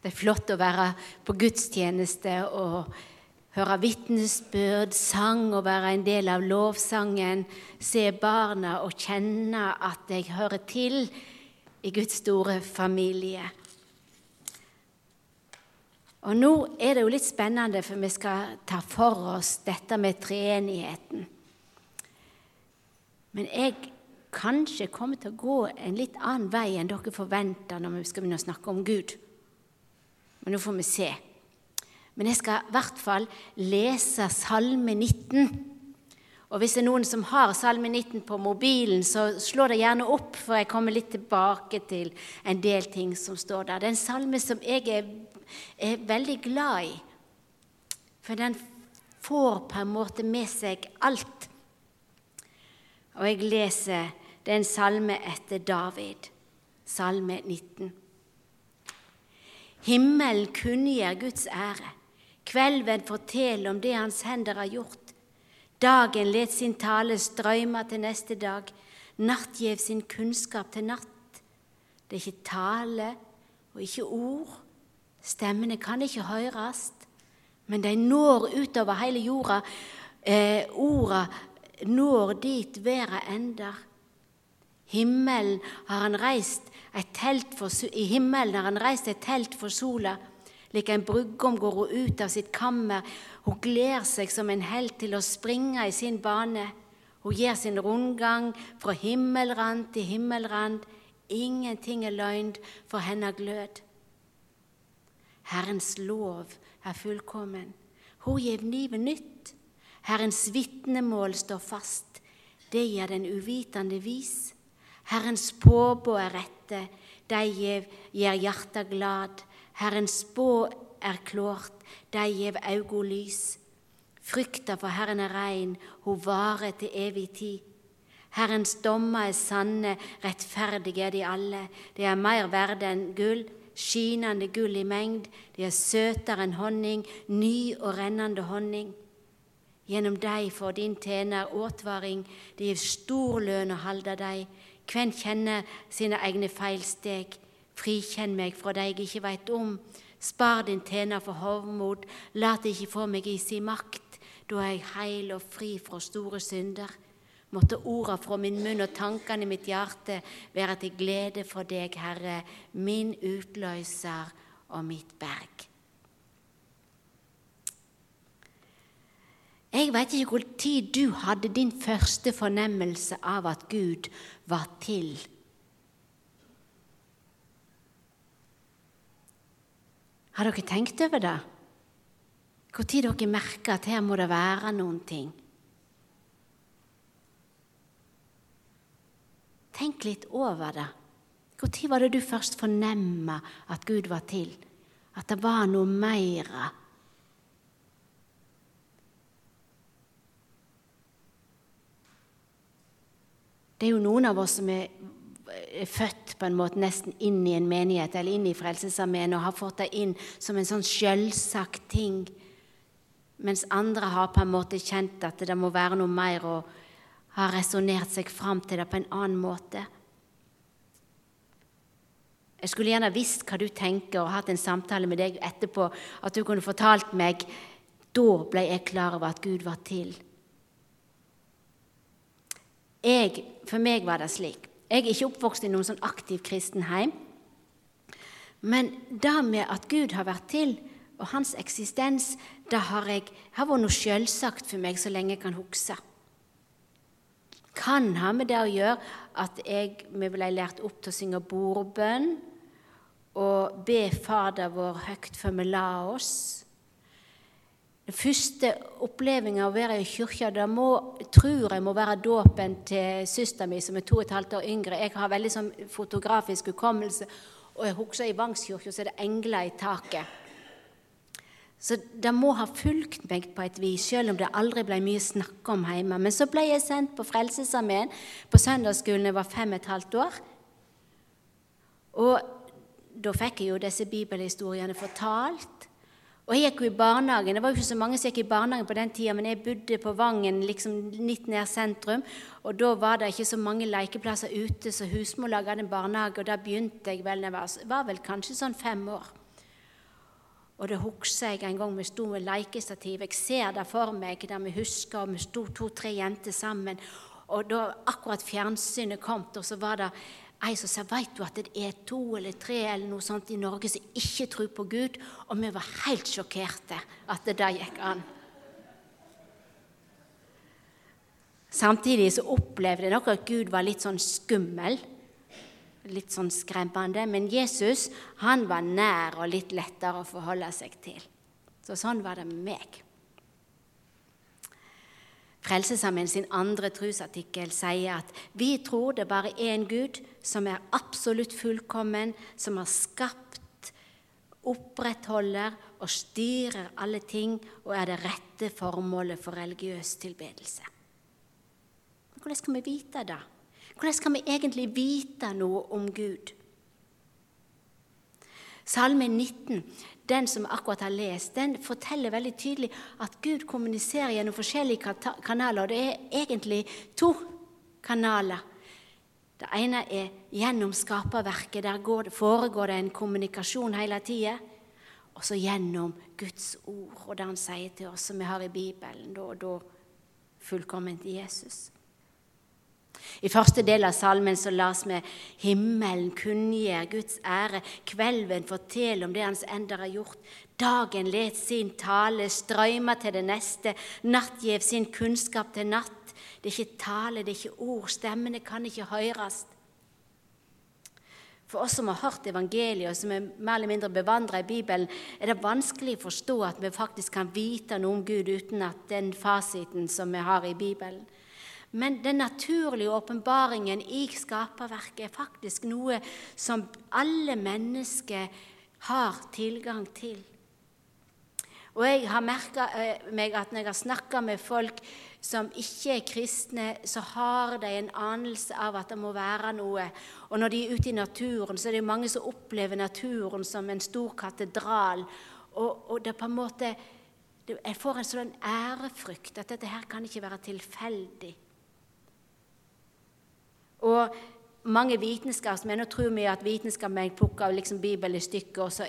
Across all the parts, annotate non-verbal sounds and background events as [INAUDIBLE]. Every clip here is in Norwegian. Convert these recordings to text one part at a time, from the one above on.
Det er flott å være på gudstjeneste og høre vitnesbyrd, sang og være en del av lovsangen. Se barna og kjenne at jeg hører til i Guds store familie. Og nå er det jo litt spennende, for vi skal ta for oss dette med treenigheten. Men jeg kanskje kommer til å gå en litt annen vei enn dere forventer når vi skal begynne å snakke om Gud. Men nå får vi se. Men jeg skal i hvert fall lese Salme 19. Og hvis det er noen som har Salme 19 på mobilen, så slå det gjerne opp, for jeg kommer litt tilbake til en del ting som står der. Det er en salme som jeg er, er veldig glad i, for den får på en måte med seg alt. Og jeg leser Det er en salme etter David, salme 19. Himmelen kunngjør Guds ære. Kvelden forteller om det hans hender har gjort. Dagen let sin tale strøyme til neste dag. Natt gjev sin kunnskap til natt. Det er ikke tale og ikke ord. Stemmene kan ikke høres, men de når utover hele jorda. Eh, orda når dit verda ender. Himmelen har han reist et telt for, I himmelen har han reist et telt for sola. Lik en brudgom går hun ut av sitt kammer. Hun gleder seg som en helt til å springe i sin bane. Hun gir sin rundgang fra himmelrand til himmelrand. Ingenting er løgn for henne glød. Herrens lov er fullkommen. Hun gir livet nytt. Herrens vitnemål står fast. Det gir den uvitende vis. Herrens påbå er rette. De gir hjertet glad. Herrens spå er klårt, de gjev augo lys. Frykta for Herren er rein, ho varer til evig tid. Herrens dommer er sanne, rettferdige er de alle. De er mer verde enn gull, skinende gull i mengd. De er søtere enn honning, ny og rennende honning. Gjennom dei får din tjener åtvaring, de gir stor lønn å halde dei. Kven kjenner sine egne feilsteg? Frikjenn meg fra det jeg ikke veit om. Spar din tjener for hovmod. Lat ikke få meg i sin makt. Da er jeg heil og fri fra store synder. Måtte orda fra min munn og tankene i mitt hjerte være til glede for deg, Herre, min utløser og mitt berg. Jeg vet ikke hvor tid du hadde din første fornemmelse av at Gud var til Har dere tenkt over det? Når dere merker at her må det være noen ting? Tenk litt over det. Når var det du først fornemma at Gud var til? At det var noe mer? Det er jo noen av oss som er født på en måte nesten inn i en menighet eller inn i Frelsesarmeen og har fått det inn som en sånn selvsagt ting, mens andre har på en måte kjent at det må være noe mer og har resonnert seg fram til det på en annen måte. Jeg skulle gjerne visst hva du tenker, og hatt en samtale med deg etterpå, at du kunne fortalt meg Da ble jeg klar over at Gud var til. Jeg, for meg var det slik jeg er ikke oppvokst i noen sånn aktiv kristen heim. Men det med at Gud har vært til, og hans eksistens, det har, jeg, har vært noe selvsagt for meg så lenge jeg kan huske. Kan ha med det å gjøre at jeg, vi ble lært opp til å synge bordbønn og be Fader vår høyt før vi la oss. Den første opplevelsen av å være i kirka det må, tror jeg må være dåpen til søsteren min, som er to og et halvt år yngre. Jeg har veldig sånn fotografisk hukommelse, og jeg husker i Vangskirka er det engler i taket. Så det må ha fulgt meg på et vis, selv om det aldri ble mye snakk om hjemme. Men så ble jeg sendt på Frelsesarmeen på søndagsskolen jeg var fem og et halvt år. Og da fikk jeg jo disse bibelhistoriene fortalt. Og jeg gikk jo i barnehagen. Det var jo ikke så mange som gikk i barnehagen på den tida, men jeg bodde på Vangen, liksom litt nær sentrum, og da var det ikke så mange lekeplasser ute, så husmor laga en barnehage, og da begynte jeg vel jeg var, var vel kanskje sånn fem år. Og det husker jeg en gang vi sto med lekestativ. Jeg ser det for meg der vi husker og vi sto to-tre jenter sammen. Og da akkurat fjernsynet kom, og så var det ei som sa veit du at det er to eller tre eller noe sånt i Norge som ikke tror på Gud? Og vi var helt sjokkerte at det da gikk an. Samtidig så opplevde jeg nok at Gud var litt sånn skummel. Litt sånn skremmende. Men Jesus han var nær og litt lettere å forholde seg til. Så sånn var det med meg. Frelsesarmeen sin andre trosartikkel sier at vi tror det bare er en Gud som er absolutt fullkommen, som har skapt, opprettholder og styrer alle ting og er det rette formålet for religiøs tilbedelse. Hvordan skal vi vite det? Hvordan skal vi egentlig vite noe om Gud? Salme 19, den som akkurat har lest, den forteller veldig tydelig at Gud kommuniserer gjennom forskjellige kanaler. og Det er egentlig to kanaler. Det ene er gjennom skaperverket. Der foregår det en kommunikasjon hele tida. Og så gjennom Guds ord og det han sier til oss, som vi har i Bibelen, da og da fullkomment Jesus. I første del av salmen så las vi himmelen kunngjør Guds ære, kvelden forteller om det hans ender har gjort, dagen let sin tale strøyme til det neste, natt gjev sin kunnskap til natt. Det er ikke tale, det er ikke ord, stemmene kan ikke høres. For oss som har hørt evangeliet, og som er mer eller mindre bevandra i Bibelen, er det vanskelig å forstå at vi faktisk kan vite noe om Gud uten at den fasiten som vi har i Bibelen. Men den naturlige åpenbaringen i skaperverket er faktisk noe som alle mennesker har tilgang til. Og jeg har merka eh, meg at når jeg har snakka med folk som ikke er kristne, så har de en anelse av at det må være noe. Og når de er ute i naturen, så er det mange som opplever naturen som en stor katedral. Og, og det på en måte Jeg får en sånn ærefrykt at dette her kan ikke være tilfeldig. Og mange vitenskapsmenn tror vi at vitenskapsmenn plukker liksom Bibelen i stykker, og, så,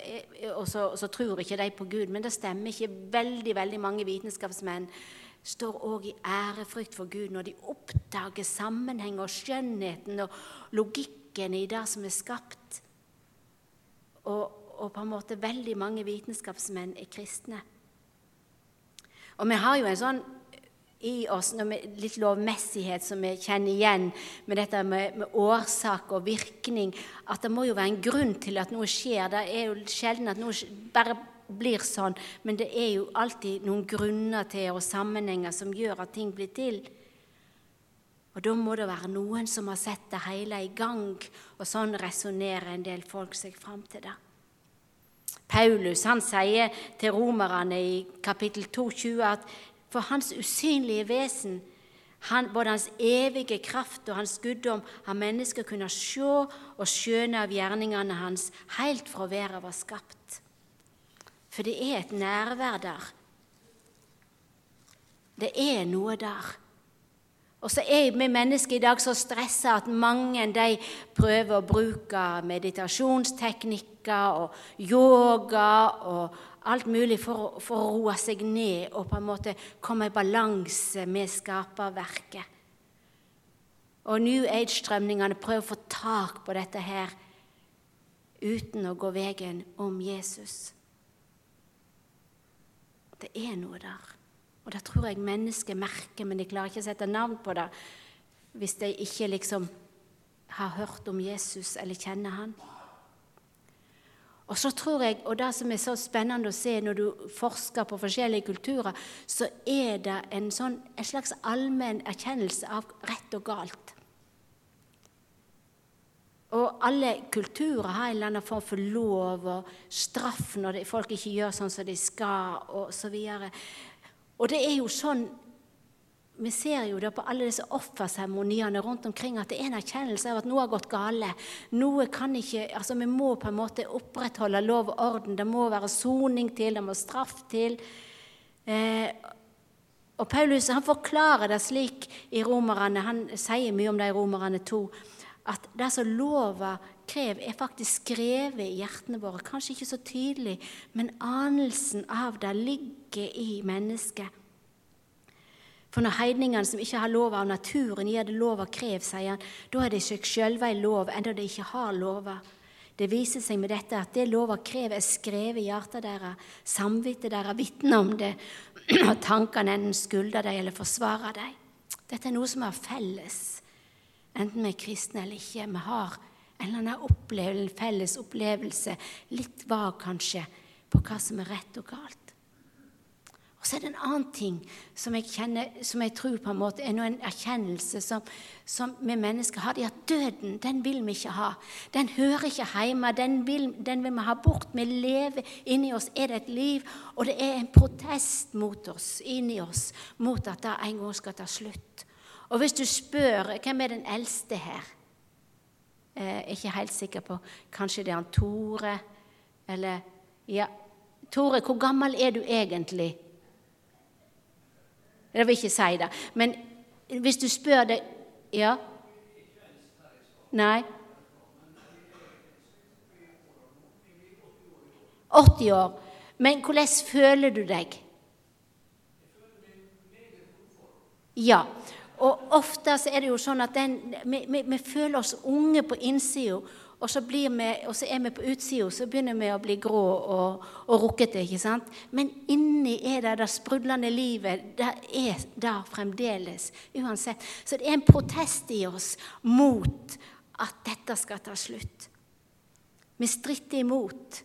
og, så, så, tror ikke de på Gud. Men det stemmer ikke. Veldig veldig mange vitenskapsmenn står òg i ærefrykt for Gud når de oppdager sammenheng og skjønnheten og logikken i det som er skapt. Og, og på en måte veldig mange vitenskapsmenn er kristne. Og vi har jo en sånn i oss litt lovmessighet som vi kjenner igjen med dette med, med, årsak og virkning. At det må jo være en grunn til at noe skjer. Det er jo sjelden at noe bare blir sånn, men det er jo alltid noen grunner til og sammenhenger som gjør at ting blir til. Og da må det være noen som har sett det hele i gang, og sånn resonnerer en del folk seg fram til det. Paulus han sier til romerne i kapittel 22 at for hans usynlige vesen, han, både hans evige kraft og hans guddom, har mennesker kunnet se og skjønne av gjerningene hans helt fra verden var skapt. For det er et nærvær der. Det er noe der. Og så er vi mennesker i dag så stressa at mange de prøver å bruke meditasjonsteknikker og yoga og alt mulig for, for, å roe seg ned og på en måte komme i balanse med skaperverket. Og New Age-strømningene prøver å få tak på dette her uten å gå veien om Jesus. Det er noe der. Og det tror jeg mennesker merker, men de klarer ikke å sette navn på det hvis de ikke liksom har hørt om Jesus eller kjenner han. Og så tror jeg, og Det som er så spennende å se når du forsker på forskjellige kulturer, så er det en, sånn, en slags allmenn erkjennelse av rett og galt. Og alle kulturer har en eller annen form for lov og straff når folk ikke gjør sånn som de skal, og så videre. Og det er jo sånn vi ser jo det på alle disse offerseremoniene rundt omkring at det er en erkjennelse av at noe har gått gale. Noe kan ikke, altså Vi må på en måte opprettholde lov og orden. Det må være soning til, det må straff til. Eh, og Paulus han forklarer det slik i Romerne, han sier mye om det i Romerne 2, at det som lova krev, er faktisk skrevet i hjertene våre. Kanskje ikke så tydelig, men anelsen av det ligger i mennesket. For når heidningene som ikke har lov av naturen, gir det lov av krev, sier han, da er det seg sjølve ei lov, enda de ikke har lova. Det viser seg med dette at det lova krever, er skrevet i hjertet deres, samvittet deres vitner om det, [CLEARS THROAT] og tankene enten skulder dem eller forsvarer dem. Dette er noe som er felles, enten vi er kristne eller ikke. Vi har en eller annen opplevelse, en felles opplevelse, litt vag kanskje, på hva som er rett og galt. Og så er det en annen ting som jeg, kjenner, som jeg tror på en måte er en erkjennelse som, som vi mennesker har. Det er at døden, den vil vi ikke ha. Den hører ikke hjemme. Den vil, den vil vi ha bort. Vi lever inni oss. Er det et liv? Og det er en protest mot oss, inni oss, mot at det en gang skal ta slutt. Og hvis du spør hvem er den eldste her eh, Jeg er ikke helt sikker på Kanskje det er han Tore? Eller Ja, Tore, hvor gammel er du egentlig? Jeg vil ikke si det. Men hvis du spør det Ja? Nei? 80 år. Men hvordan føler du deg? Ja. Og ofte er det jo sånn at den, vi, vi, vi, føler oss unge på innsida, og så, vi, og så, er vi på utsida, så begynner vi å bli grå og, og rukkete. ikke sant? Men inni er det det sprudlende livet. Det er der fremdeles, uansett. Så det er en protest i oss mot at dette skal ta slutt. Vi stritter imot,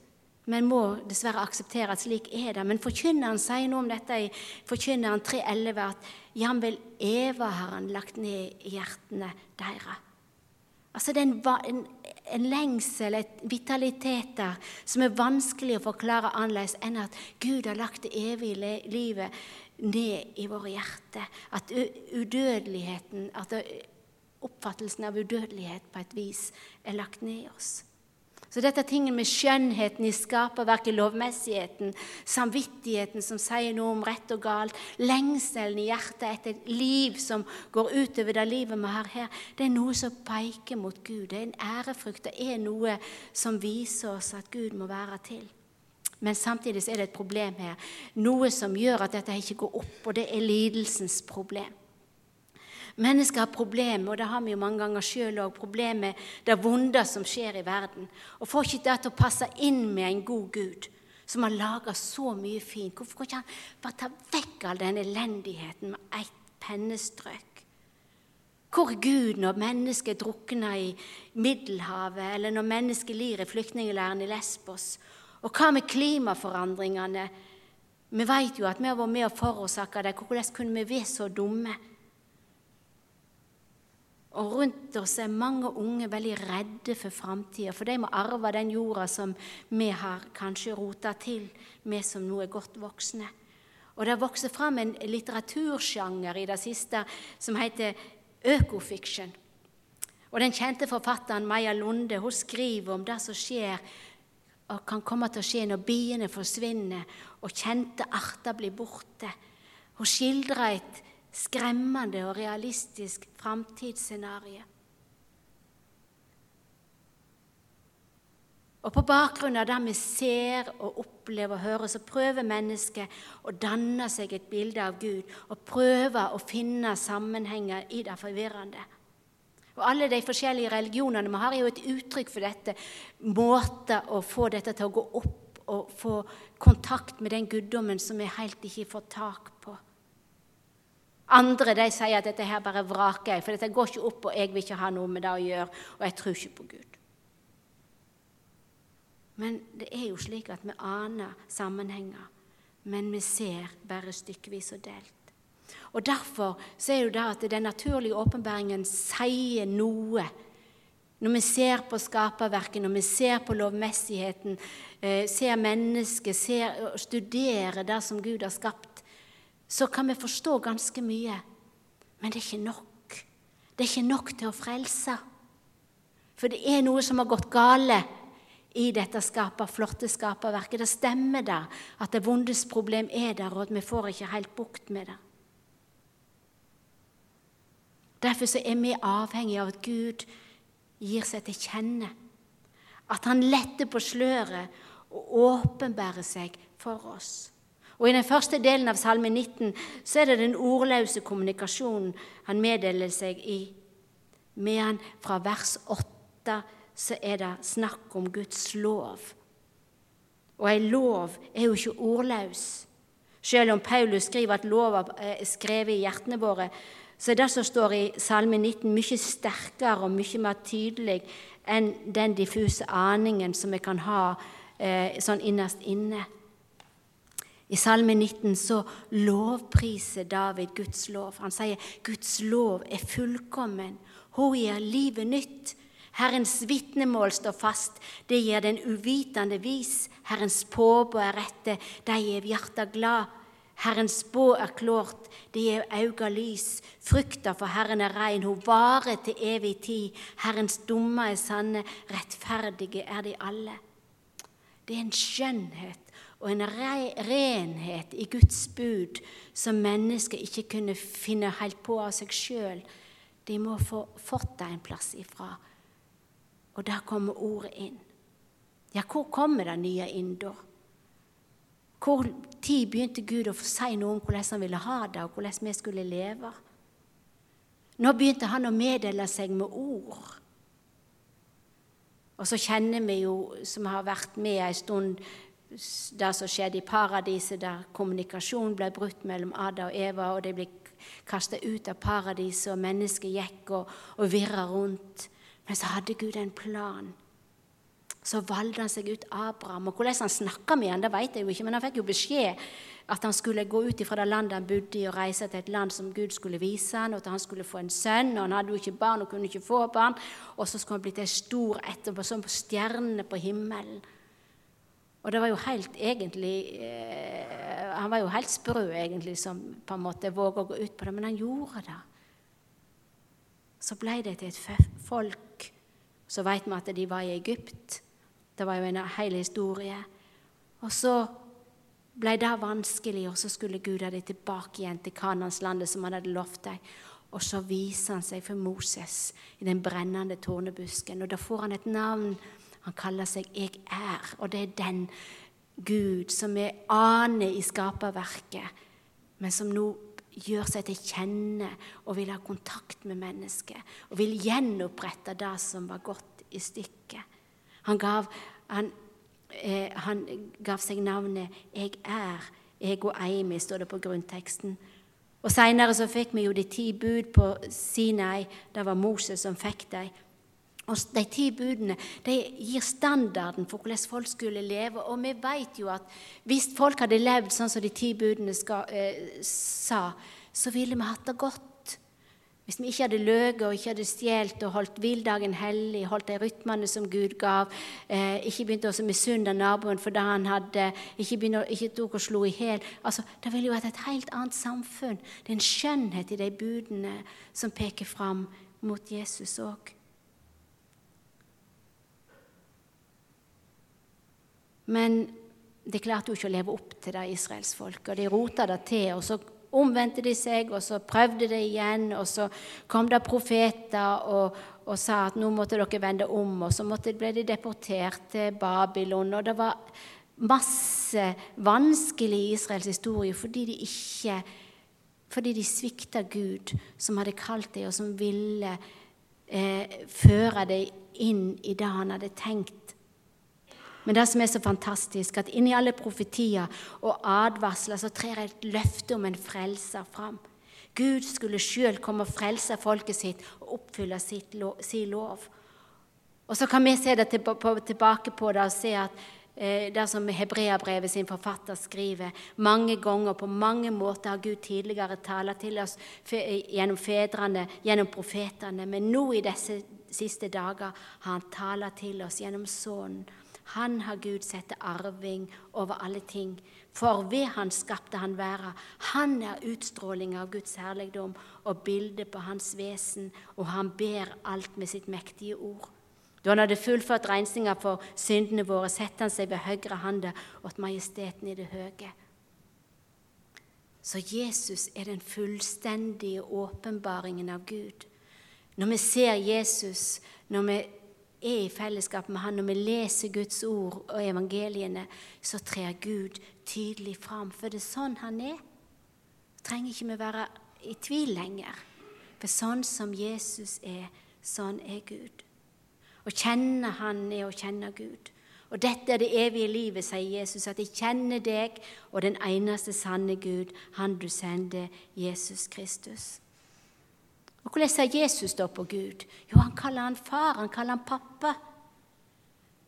men må dessverre akseptere at slik er det. Men forkynneren sier noe om dette i Forkynneren 3.11, at jamvel Eva har han lagt ned i hjertene deres. Altså Det er en, en, en lengsel, et vitalitet der, som er vanskelig å forklare annerledes enn at Gud har lagt det evige livet ned i våre hjerter. At udødeligheten, at oppfattelsen av udødelighet på et vis er lagt ned i oss. Så dette er tingen med skjønnheten i skaperverket, lovmessigheten, samvittigheten som sier noe om rett og galt, lengselen i hjertet etter et liv som går utover det livet vi har her, det er noe som peker mot Gud. Det er en ærefrykt. Det er noe som viser oss at Gud må være til. Men samtidig er det et problem her. Noe som gjør at dette ikke går opp, og det er lidelsens problem. Mennesker har problemer, og det har vi jo mange ganger sjøl òg, problemer med det vonde som skjer i verden. Og får ikke det til å passe inn med en god Gud som har laga så mye fint. Hvorfor kan ikke han bare ta vekk all den elendigheten med ett pennestrøk? Hvor er Gud når mennesker drukner i Middelhavet, eller når mennesker lir i flyktningleiren i Lesbos? Og hva med klimaforandringene? Vi vet jo at vi har vært med og forårsaka det. Hvordan kunne vi være så dumme? Og rundt oss er mange unge veldig redde for framtida, for de må arve den jorda som vi har kanskje rota til, vi som nå er godt voksne. Og det har vokst fram en litteratursjanger i det siste som heter økofiksjon. Og den kjente forfatteren Maja Lunde hun skriver om det som skjer og kan komme til å skje når biene forsvinner og kjente arter blir borte. Hun skildrer et skremmende og realistisk framtidsscenario. Og På bakgrunn av det vi ser og opplever og hører, så prøver mennesket å danne seg et bilde av Gud og prøver å finne sammenhenger i det forvirrende. Og Alle de forskjellige religionene vi har, er jo et uttrykk for dette. Måter å få dette til å gå opp og få kontakt med den guddommen som vi helt ikke får tak på. Andre de sier at dette her bare vraker jeg, for dette går ikke opp, og jeg vil ikke ha noe med det å gjøre, og jeg tror ikke på Gud. Men det er jo slik at vi aner sammenhenger, men vi ser bare stykkevis og delt. Og Derfor så er jo det at den naturlige åpenbaringen sier noe. Når vi ser på skaperverket, når vi ser på lovmessigheten, eh, ser mennesket, studerer det som Gud har skapt, så kan vi forstå ganske mye. Men det er ikke nok. Det er ikke nok til å frelse. For det er noe som har gått gale i dette skaper, flotte skaperverket. Det stemmer da at det vondes problem er der, og at vi får ikke helt bukt med det. Derfor er vi avhengige av at Gud gir seg til kjenne At han letter på sløret og åpenbærer seg for oss. Og I den første delen av Salme 19 så er det den ordløse kommunikasjonen han meddeler seg i. Men fra vers 8 så er det snakk om Guds lov. Og ei lov er jo ikke ordløs. Selv om Paulus skriver at lova er skrevet i hjertene våre, så er det som står i Salme 19, mye sterkere og mye mer tydelig enn den diffuse aningen som vi kan ha eh, sånn innerst inne. I Salme 19 så lovpriser David Guds lov. Han sier Guds lov er fullkommen. Hun gir livet nytt. Herrens vitnemål står fast, det gir den uvitende vis. Herrens påbud er rette, de gir hjertet glad. Herrens spå er klart, det gir auga lys. Frykta for Herren er rein, hun varer til evig tid. Herrens dommer er sanne, rettferdige er de alle. Det er en skjønnhet og en renhet i Guds bud som mennesker ikke kunne finne helt på av seg sjøl. De må få fått det en plass ifra. Og der kommer ordet inn. Ja, hvor kommer det nye inn da? Hvor tid begynte Gud å si noe om hvordan han ville ha det, og hvordan vi skulle leve? Nå begynte han å meddele seg med ord. Og så kjenner vi jo, som har vært med en stund, det som skjedde i paradiset, der kommunikasjonen ble brutt mellom Ada og Eva, og de ble kastet ut av paradiset, og mennesket gikk og, og virra rundt. Men så hadde Gud en plan. Så valgte han seg ut Abraham. Og hvordan han snakka med han, det vet jeg jo ikke, men han fikk jo beskjed at han skulle gå ut fra det landet han bodde i, og reise til et land som Gud skulle vise han, og at han skulle få en sønn. og Han hadde jo ikke barn og kunne ikke få barn. Og så skulle han blitt en stor etterpå, som stjernene på himmelen. Og det var jo helt egentlig eh, Han var jo helt sprø, egentlig, som på en måte våga å gå ut på det, men han gjorde det. Så ble det til et folk. Så vet vi at de var i Egypt. Det var jo en hel historie. Og så ble det vanskelig, og så skulle Gud ha dem tilbake igjen til Kananslandet som han hadde lovt dem. Og så viser han seg for Moses i den brennende tornebusken. Og da får han et navn han kaller seg 'Jeg er', og det er den Gud som vi aner i skaperverket, men som nå gjør seg til kjenne og vil ha kontakt med mennesket og vil gjenopprette det som var gått i stykket. Han gav, han, eh, han gav seg navnet 'Jeg er'. Ego Eimi, står det på grunnteksten. Og Seinere fikk vi jo de ti bud på Sinai. Det var Moses som fikk dem. Og De ti budene de gir standarden for hvordan folk skulle leve. Og vi vet jo at hvis folk hadde levd sånn som de ti budene skal, eh, sa, så ville vi hatt det godt. Hvis vi ikke hadde løyet og ikke hadde stjålet og holdt hviledagen hellig, holdt de rytmene som Gud gav, eh, ikke begynte å misunne naboen for det han hadde, ikke, begynte, ikke tok og slo i hjel altså, Det ville jo vært et helt annet samfunn. Det er en skjønnhet i de budene som peker fram mot Jesus òg. Men de klarte jo ikke å leve opp til det israelsfolket. De rota det til, og så omvendte de seg, og så prøvde de igjen. Og så kom det profeter og, og sa at nå måtte dere vende om, og så ble de deportert til Babylon. Og det var masse vanskelig i Israels historie fordi de ikke fordi de svikta Gud, som hadde kalt dem, og som ville eh, føre dem inn i det han hadde tenkt men det som er så fantastisk, at inni alle profetier og advarsler så trer et løfte om en frelser fram. Gud skulle sjøl komme og frelse folket sitt og oppfylle sitt lov, sin lov. Og så kan vi se det tilbake på det og se at eh, det som Hebreabrevet sin forfatter skriver Mange ganger, på mange måter, har Gud tidligere talt til oss gjennom fedrene, gjennom profetene, men nå i disse siste dager har Han talt til oss gjennom Sønnen han har Gud sett til arving over alle ting. For ved han skapte han verden. Han er utstråling av Guds herligdom og bildet på hans vesen, og han ber alt med sitt mektige ord. Da han hadde fullført rensinga for syndene våre, setter han seg ved høyre handa åt majesteten i det høye. Så Jesus er den fullstendige åpenbaringen av Gud. Når vi ser Jesus, når vi er i fellesskap med Han, når vi leser Guds ord og evangeliene, så trer Gud tydelig fram. For det er sånn Han er. trenger ikke vi være i tvil lenger. For sånn som Jesus er, sånn er Gud. Å kjenne Han er å kjenne Gud. Og dette er det evige livet, sier Jesus, at jeg kjenner deg og den eneste sanne Gud, Han du sender, Jesus Kristus. Og Hvordan ser Jesus da på Gud? Jo, han kaller han far, han kaller han pappa.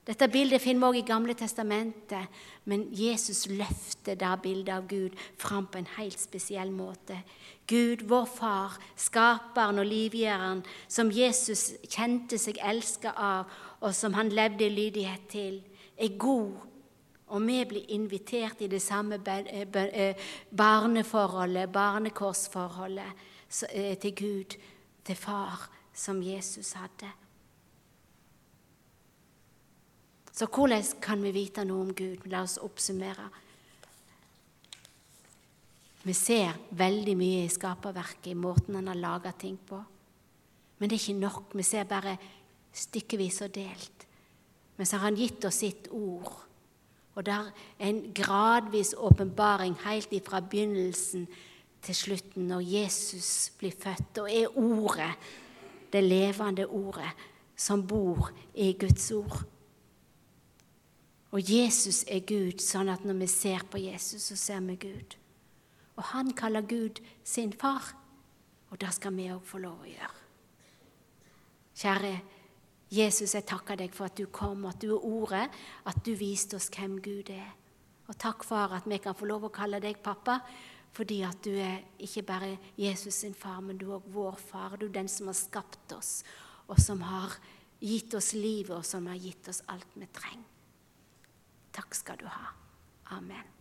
Dette bildet finner vi også i Gamle testamentet, men Jesus løfter da bildet av Gud fram på en helt spesiell måte. Gud, vår far, skaperen og livgjøreren, som Jesus kjente seg elska av, og som han levde i lydighet til, er god. Og vi blir invitert i det samme eh, barneforholdet, barnekorsforholdet til Gud, til far, som Jesus hadde. Så hvordan kan vi vite noe om Gud? La oss oppsummere. Vi ser veldig mye i skaperverket, i måten han har laga ting på. Men det er ikke nok. Vi ser bare stykkevis og delt. Men så har han gitt oss sitt ord. Og der er en gradvis åpenbaring helt ifra begynnelsen til slutten, når Jesus blir født og er Ordet, det levende Ordet, som bor i Guds ord. Og Jesus er Gud, sånn at når vi ser på Jesus, så ser vi Gud. Og han kaller Gud sin far, og det skal vi òg få lov å gjøre. Kjære Jesus, jeg takker deg for at du kom, at du er Ordet, at du viste oss hvem Gud er. Og takk, far, at vi kan få lov å kalle deg pappa, fordi at du er ikke bare Jesus sin far, men du er også vår far. Du er den som har skapt oss, og som har gitt oss livet, og som har gitt oss alt vi trenger. Takk skal du ha. Amen.